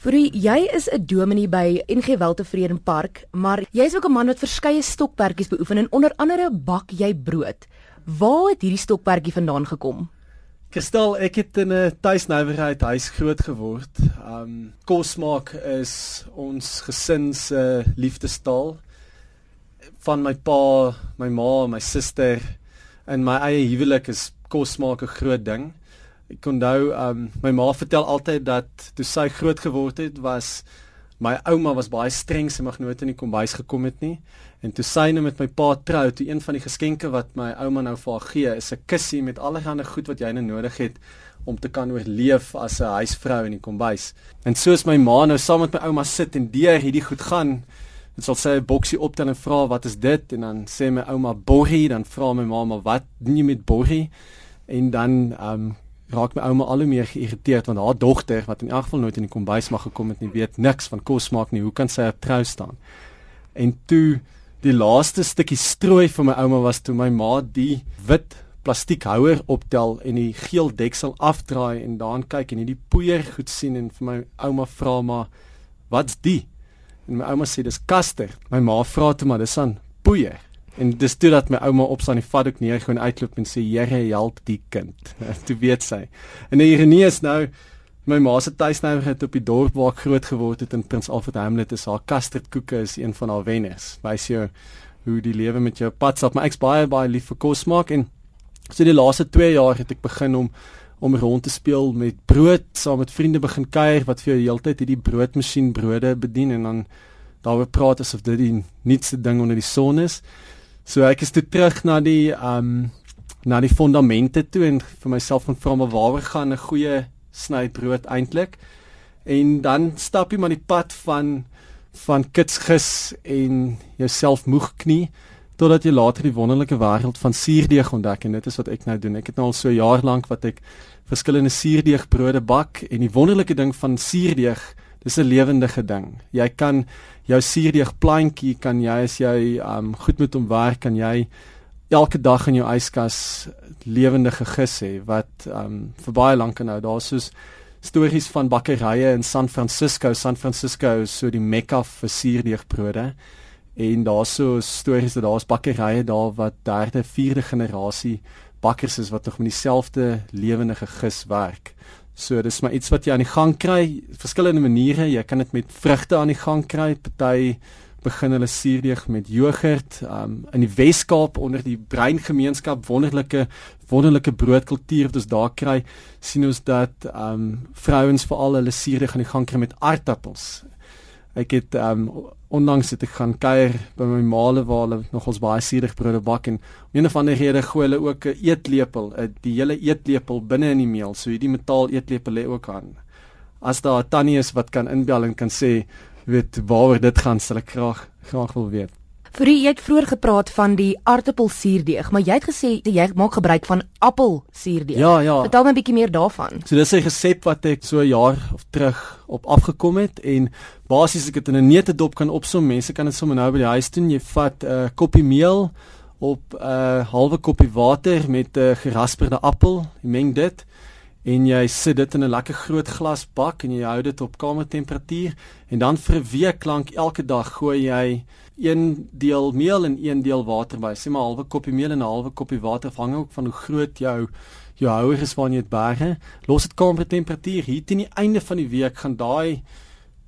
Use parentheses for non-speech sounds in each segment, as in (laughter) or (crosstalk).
Vroeg jy is 'n dominee by NG Weltevreden Park, maar jy's ook 'n man wat verskeie stokperdjies beoefen en onder andere bak jy brood. Waar het hierdie stokperdjie vandaan gekom? Kristal, ek het in 'n tuisnywerheid huis groot geword. Um kos maak is ons gesin se liefdestaal. Van my pa, my ma, my suster en my eie huwelik is kos maak 'n groot ding. Ek onthou um my ma vertel altyd dat toe sy groot geword het was my ouma was baie streng sy mag nooit in die kombuis gekom het nie. En toe sy nou met my pa trou toe een van die geskenke wat my ouma nou vir haar gee is 'n kussie met allerlei goed wat jy nou nodig het om te kan oorleef as 'n huisvrou in die kombuis. En soos my ma nou saam met my ouma sit en deur hierdie goed gaan en sal sy 'n boksie optel en vra wat is dit? En dan sê my ouma borrie. Dan vra my ma maar wat doen jy met borrie? En dan um raak my ouma al hoe meer geïrriteerd want haar dogter wat in elk geval nooit in die kombuis mag gekom het nie weet niks van kos maak nie. Hoe kan sy op trou staan? En toe die laaste stukkie strooi vir my ouma was toe my ma die wit plastiekhouer optel en die geel deksel afdraai en daarin kyk en hierdie poeier goed sien en vir my ouma vra maar wat's die? En my ouma sê dis kaster. My ma vra toe maar dis aan poeier En dis toe dat my ouma op staan die vat ook neer gaan uitloop en sê Here help die kind. (laughs) toe weet sy. En die ironie is nou my ma se tuisnouer het op die dorp waar ek groot geword het in Prins Alfred Hamlet is haar custardkoeke is een van haar wenners. Wys jou hoe die lewe met jou pad stap. Maar ek's baie baie lief vir kos maak en so die laaste 2 jaar het ek begin om om rond te speel met brood, saam met vriende begin kuier wat vir jou heeltyd hierdie broodmasjien brode bedien en dan daaroor praat asof dit die nuutste ding onder die son is. So ek is toe terug na die um na die fondamente toe en vir myself van vra maar waaroor gaan 'n goeie snybrood eintlik? En dan stap jy maar die pad van van kitsgis en jouself moeg knie totdat jy later die wonderlike wêreld van suurdeeg ontdek en dit is wat ek nou doen. Ek het nou al so jaar lank wat ek verskillende suurdeegbrode bak en die wonderlike ding van suurdeeg dis 'n lewendige ding. Jy kan jou suurdeeg plantjie kan jy as jy um goed met hom werk kan jy elke dag in jou yskas lewendige gis hê wat um vir baie lank nou daar soos stories van bakkerye in San Francisco, San Francisco is so die mekka vir suurdeegbrode en daar so stories dat daar's bakkerye daar wat derde, vierde generasie bakkers is wat nog met dieselfde lewendige gis werk. So dis maar iets wat jy aan die gang kry, verskillende maniere. Jy kan dit met vrugte aan die gang kry. Party begin hulle suurdeeg met jogurt. Um in die Wes-Kaap onder die breingemeenskap wonderlike wonderlike broodkultuur wat ons daar kry, sien ons dat um vrouens veral hulle suurdeeg aan die gang kry met aardappels. Ek het um onlangs het ek gaan kuier by my maale waar hulle nogals baie suurig brode bak en om een of ander rede gooi hulle ook 'n eetlepel, 'n die hele eetlepel binne in die meel, so hierdie metaal eetlepel lê ook aan. As daar 'n tannie is wat kan inbel en kan sê weet waaroor dit gaan, sal ek graag graag wil weet. Vir jy het vroeër gepraat van die aartappelsuurdeeg, maar jy het gesê jy maak gebruik van appelsuurdeeg. Ja, ja. Vertel my 'n bietjie meer daarvan. So dis 'n resep wat ek so 'n jaar of terug op afgekom het en basies ek dit in 'n neutedop kan opsom. Mense kan dit sommer nou by die huis doen. Jy vat 'n uh, koppie meel op 'n uh, halwe koppie water met 'n uh, gerasperde appel. Jy meng dit en jy sit dit in 'n lekker groot glas bak en jy hou dit op kamertemperatuur en dan vir 'n week lank elke dag gooi jy 1 deel meel en 1 deel water by. Sê maar 'n halwe koppie meel en 'n halwe koppie water hang ook van hoe groot jou jou houer is wanneer jy dit berge. Los dit kamertemperatuur. Hier teen die einde van die week gaan daai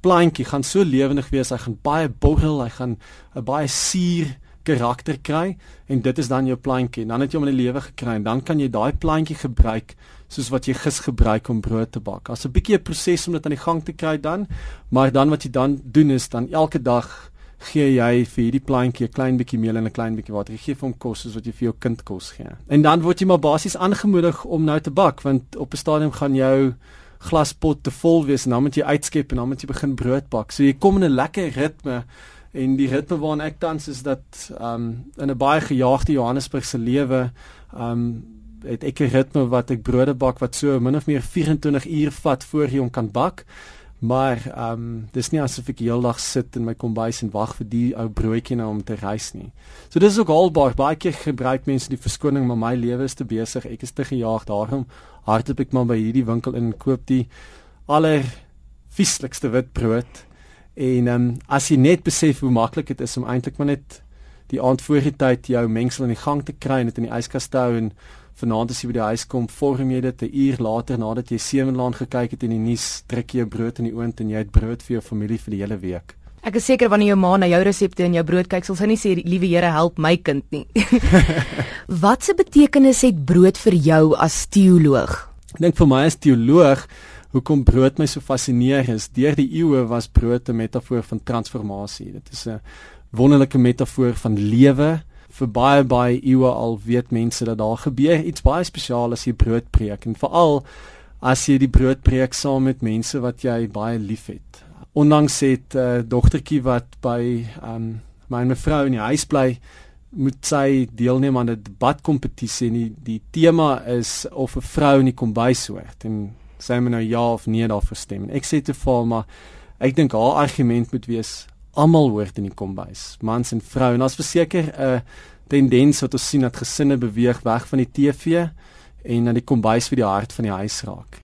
plantjie gaan so lewendig wees. Hy gaan baie borrel, hy gaan 'n baie suur karakter kry en dit is dan jou plantjie. Dan het jy hom in die lewe gekry en dan kan jy daai plantjie gebruik soos wat jy gis gebruik om brood te bak. As 'n bietjie 'n proses om dit aan die gang te kry dan, maar dan wat jy dan doen is dan elke dag gee jy vir hierdie plantjie 'n klein bietjie meel en 'n klein bietjie water. Jy gee vir hom kos soos wat jy vir jou kind kos gee. En dan word jy maar basies aangemoedig om nou te bak want op 'n stadium gaan jou glaspot te vol wees en dan moet jy uitskep en dan moet jy begin brood bak. So jy kom in 'n lekker ritme en die ritme waarna ek tans is dat um in 'n baie gejaagde Johannesburgse lewe um het ek 'n ritme wat ek brode bak wat so min of meer 24 uur vat voor jy hom kan bak. Maar ehm um, dis nie asof ek heeldag sit in my kombuis en wag vir die ou broodjie nou om te rys nie. So dis ook albaar baie keer gebruik mense die verskoning maar my lewe is te besig. Ek is te gejaag daarom hardloop ek maar by hierdie winkel in en koop die aller vieslikste witbrood. En ehm um, as jy net besef hoe maklik dit is om eintlik maar net die aand voor die tyd jou mengsel in die gang te kry en dit in die yskas te hou en vanaand as jy by die huis kom, vorm jy dit 'n uur later nadat jy sewenlaan gekyk het in die nuus, druk jy jou brood in die oond en jy het brood vir jou familie vir die hele week. Ek is seker wanneer jou ma na jou resepte en jou brood kyk, sal sy nie sê liewe Here help my kind nie. (laughs) Wat se betekenis het brood vir jou as teoloog? Ek dink vir my as teoloog hoekom brood my so fascineer is, deur die eeue was brood 'n metafoor van transformasie. Dit is 'n wonderlike metafoor van lewe. Vir baie baie eeue al weet mense dat daar gebeur iets baie spesiaal as jy brood breek en veral as jy die brood breek saam met mense wat jy baie liefhet. Ondanks het 'n uh, eh, dogtertjie wat by um, my mevrou in die huis bly, moet sy deelneem aan 'n debatkompetisie en die, die tema is of 'n vrou in die kombuis hoort en sy moet nou ja of nee daarvoor stem. Ek sê te vir maar ek dink haar argument moet wees almal hoort in die kombuis, mans en vroue. En ons verseker 'n uh, tendens wat ons sien dat gesinne beweeg weg van die TV en na die kombuis vir die hart van die huis raak.